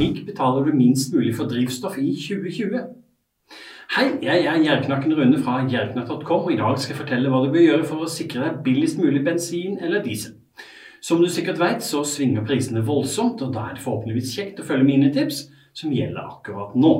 Slik betaler du minst mulig for drivstoff i 2020. Hei, jeg er Gjerknakken Rune fra gjerknakk.com, og i dag skal jeg fortelle hva du bør gjøre for å sikre deg billigst mulig bensin eller diesel. Som du sikkert vet, så svinger prisene voldsomt, og da er det forhåpentligvis kjekt å følge mine tips, som gjelder akkurat nå.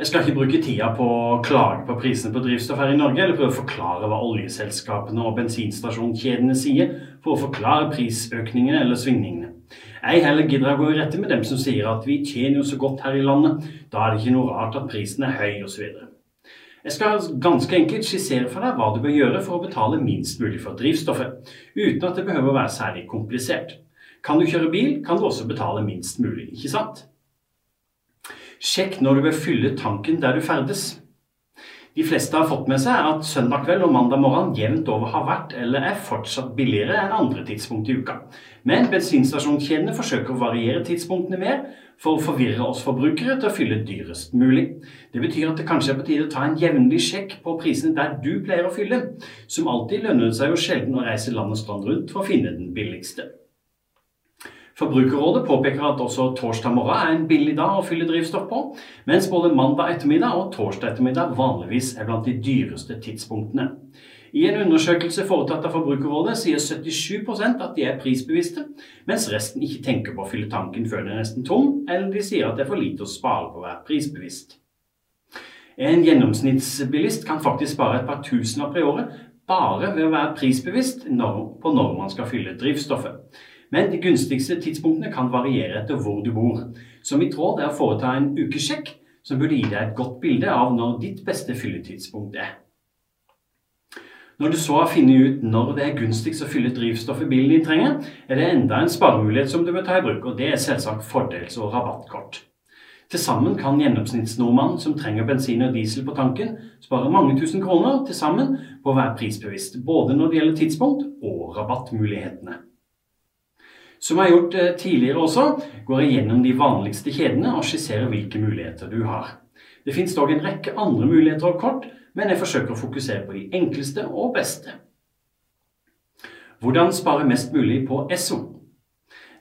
Jeg skal ikke bruke tida på å klage på prisene på drivstoff her i Norge, eller prøve å forklare hva oljeselskapene og bensinstasjonskjedene sier for å forklare prisøkningene eller svingningene. Jeg heller gidder å gå i rette med dem som sier at vi tjener jo så godt her i landet, da er det ikke noe rart at prisen er høy osv. Jeg skal ganske enkelt skissere for deg hva du bør gjøre for å betale minst mulig for drivstoffet, uten at det behøver å være særlig komplisert. Kan du kjøre bil, kan du også betale minst mulig, ikke sant? Sjekk når du bør fylle tanken der du ferdes. De fleste har fått med seg at søndag kveld og mandag morgen jevnt over har vært eller er fortsatt billigere enn andre tidspunkt i uka. Men bensinstasjonskjedene forsøker å variere tidspunktene mer for å forvirre oss forbrukere til å fylle dyrest mulig. Det betyr at det kanskje er på tide å ta en jevnlig sjekk på prisene der du pleier å fylle. Som alltid lønner det seg jo sjelden å reise land og strand rundt for å finne den billigste. Forbrukerrådet påpeker at også torsdag morgen er en billig dag å fylle drivstoff på, mens både mandag ettermiddag og torsdag ettermiddag vanligvis er blant de dyreste tidspunktene. I en undersøkelse foretatt av Forbrukerrådet sier 77% at de er prisbevisste, mens resten ikke tenker på å fylle tanken før den er nesten tom, eller de sier at det er for lite å spare på å være prisbevisst. En gjennomsnittsbilist kan faktisk spare et par tusenlapper i året bare ved å være prisbevisst på når man skal fylle drivstoffet. Men de gunstigste tidspunktene kan variere etter hvor du bor. Så mitt råd er å foreta en ukesjekk, som burde gi deg et godt bilde av når ditt beste fylletidspunkt er. Når du så har funnet ut når det er gunstigst å fylle drivstoffet bilen din trenger, er det enda en sparemulighet som du bør ta i bruk, og det er selvsagt fordels- og rabattkort. Til sammen kan gjennomsnittsnordmannen som trenger bensin og diesel på tanken, spare mange tusen kroner til sammen på å være prisbevisst, både når det gjelder tidspunkt og rabattmulighetene. Som jeg har gjort eh, tidligere også, går jeg gjennom de vanligste kjedene og skisserer hvilke muligheter du har. Det finnes dog en rekke andre muligheter og kort, men jeg forsøker å fokusere på de enkleste og beste. Hvordan spare mest mulig på Esso?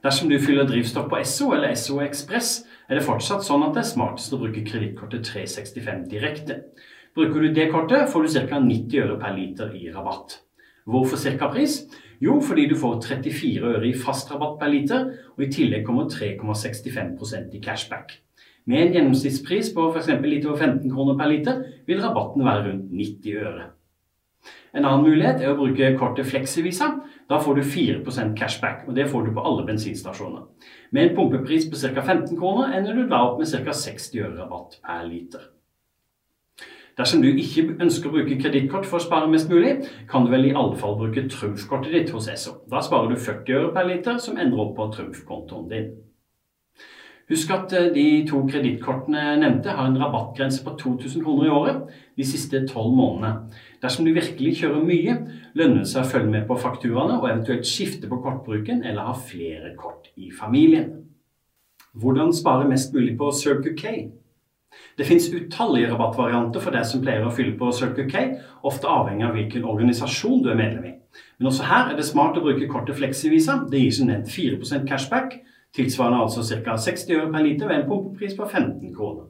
Dersom du fyller drivstoff på Esso eller Esso Ekspress, er det fortsatt sånn at det er smartest å bruke kredittkortet 365 direkte. Bruker du det kortet, får du ca. 90 øre per liter i rabatt. Hvorfor ca. pris? Jo, fordi du får 34 øre i fast rabatt per liter, og i tillegg kommer 3,65% i cashback. Med en gjennomsnittspris på f.eks. litt over 15 kroner per liter, vil rabatten være rundt 90 øre. En annen mulighet er å bruke kortet Flexivisa. Da får du 4% cashback, og det får du på alle bensinstasjoner. Med en pumpepris på ca. 15 kroner ender du da opp med ca. 60 øre rabatt per liter. Dersom du ikke ønsker å bruke kredittkort for å spare mest mulig, kan du vel i alle fall bruke trumfkortet ditt hos Esso. Da sparer du 40 øre per liter, som ender opp på trumfkontoen din. Husk at eh, de to kredittkortene jeg nevnte har en rabattgrense på 2000 kroner i året de siste tolv månedene. Dersom du virkelig kjører mye, lønner det seg å følge med på fakturaene og eventuelt skifte på kortbruken eller ha flere kort i familien. Hvordan spare mest mulig på Circle K? Det fins utallige rabattvarianter for deg som pleier å fylle på Circle K, ofte avhengig av hvilken organisasjon du er medlem i. Men også her er det smart å bruke kortet Flexivisa. Det gir som nevnt 4% cashback, tilsvarende altså ca. 60 øre per liter ved en pumpepris på 15 kroner.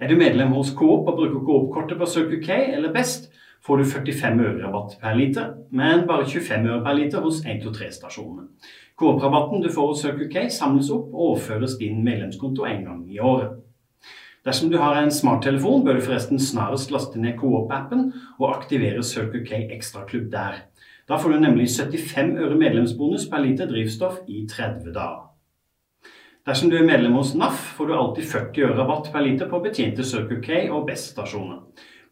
Er du medlem hos Coop og bruker Coop-kortet på Circle K eller Best, får du 45 øre rabatt per liter, men bare 25 øre per liter hos 123-stasjonene. Coop-rabatten du får hos Circle K, samles opp og overføres din medlemskonto en gang i året. Dersom du har en smarttelefon, bør du forresten snarest laste ned Coop-appen og aktivere Circle K Ekstraklubb der. Da får du nemlig 75 øre medlemsbonus per liter drivstoff i 30 dager. Dersom du er medlem hos NAF, får du alltid 40 øre rabatt per liter på betjente Circle K og Best-stasjoner.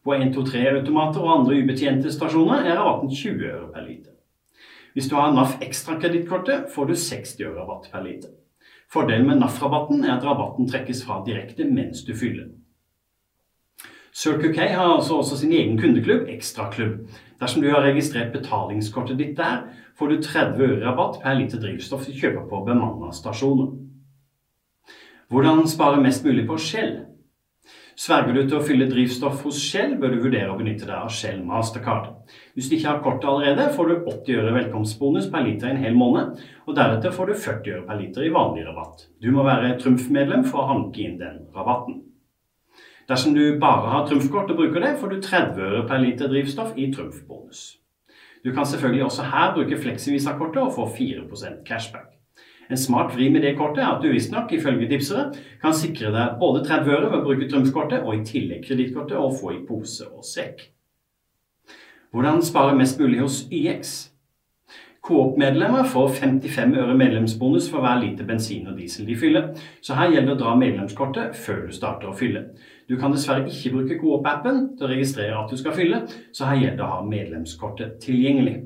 På 123-automater og andre ubetjente stasjoner er rabatten 20 øre per liter. Hvis du har NAF Ekstra-kredittkortet, får du 60 øre rabatt per liter. Fordelen med NAF-rabatten er at rabatten trekkes fra direkte mens du fyller. Circle K har altså også sin egen kundeklubb, Ekstraklubb. Dersom du har registrert betalingskortet ditt der, får du 30 øre rabatt per liter drivstoff du kjøper på bemanna stasjoner. Hvordan spare mest mulig på Shell? Sverger du til å fylle drivstoff hos Shell, bør du vurdere å benytte deg av Shell Mastercard. Hvis du ikke har kortet allerede, får du 80 øre velkomstbonus per liter i en hel måned, og deretter får du 40 øre per liter i vanlig rabatt. Du må være Trumf-medlem for å hanke inn den rabatten. Dersom du bare har trumfkort og bruker det, får du 30 øre per liter drivstoff i trumfbonus. Du kan selvfølgelig også her bruke Flexivisa-kortet og få 4% cashback. En smart vri med det kortet er at du visstnok, ifølge tipsere, kan sikre deg både 30 øre ved å bruke trumfkortet og i tillegg kredittkortet å få i pose og sekk. Hvordan spare mest mulig hos YX? Coop-medlemmer får 55 øre medlemsbonus for hver liter bensin og diesel de fyller, så her gjelder det å dra medlemskortet før du starter å fylle. Du kan dessverre ikke bruke Coop-appen til å registrere at du skal fylle, så her gjelder det å ha medlemskortet tilgjengelig.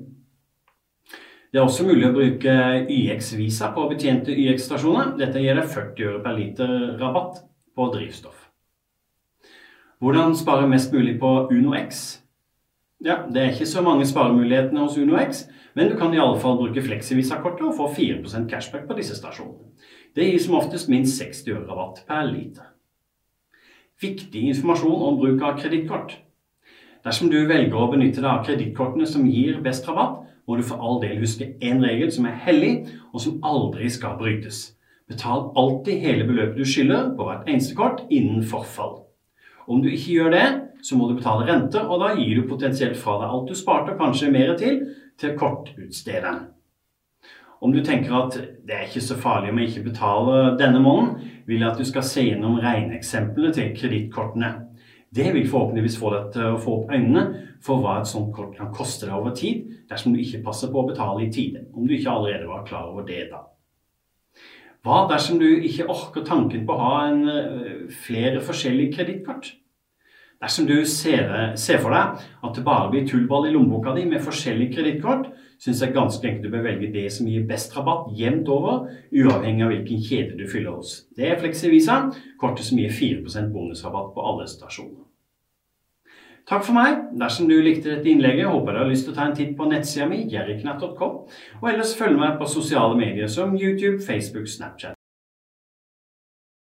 Det er også mulig å bruke YX-visa på betjente YX-stasjoner. Dette gir deg 40 øre per liter rabatt på drivstoff. Hvordan spare mest mulig på UnoX? Ja, Det er ikke så mange sparemulighetene hos UnoX, men du kan i alle fall bruke Flexivisa-kortet og få 4% cashback på disse stasjonene. Det gir som oftest minst 60 øre rabatt per liter. Viktig informasjon om bruk av kredittkort. Dersom du velger å benytte deg av kredittkortene som gir best rabatt, må du for all del huske én regel som er hellig, og som aldri skal brytes. Betal alltid hele beløpet du skylder på hvert eneste kort innen forfall. Om du ikke gjør det, så må du betale renter, og da gir du potensielt fra deg alt du sparte, og kanskje mer til, til kortutstederen. Om du tenker at det er ikke så farlig om jeg ikke betaler denne måneden, vil jeg at du skal se gjennom regneeksemplene til kredittkortene. Det vil forhåpentligvis få deg til å få opp øynene for hva et sånt kort kan koste deg over tid dersom du ikke passer på å betale i tide, om du ikke allerede var klar over det da. Hva dersom du ikke orker tanken på å ha en, eh, flere forskjellige kredittkort? Dersom du ser, ser, for deg at det bare blir tullball i lommeboka di med forskjellige kredittkort, syns jeg ganske enkelt du bør velge det som gir best rabatt jevnt over, uavhengig av hvilken kjede du fyller hos. Det er Fleksivisa, kortet som gir 4% bonusrabatt på alle stasjoner. Takk for meg. Dersom du likte dette innlegget, håper jeg du har lyst til å ta en titt på nettsida mi, jerriknatt.com, og ellers følg meg på sosiale medier som YouTube, Facebook, Snapchat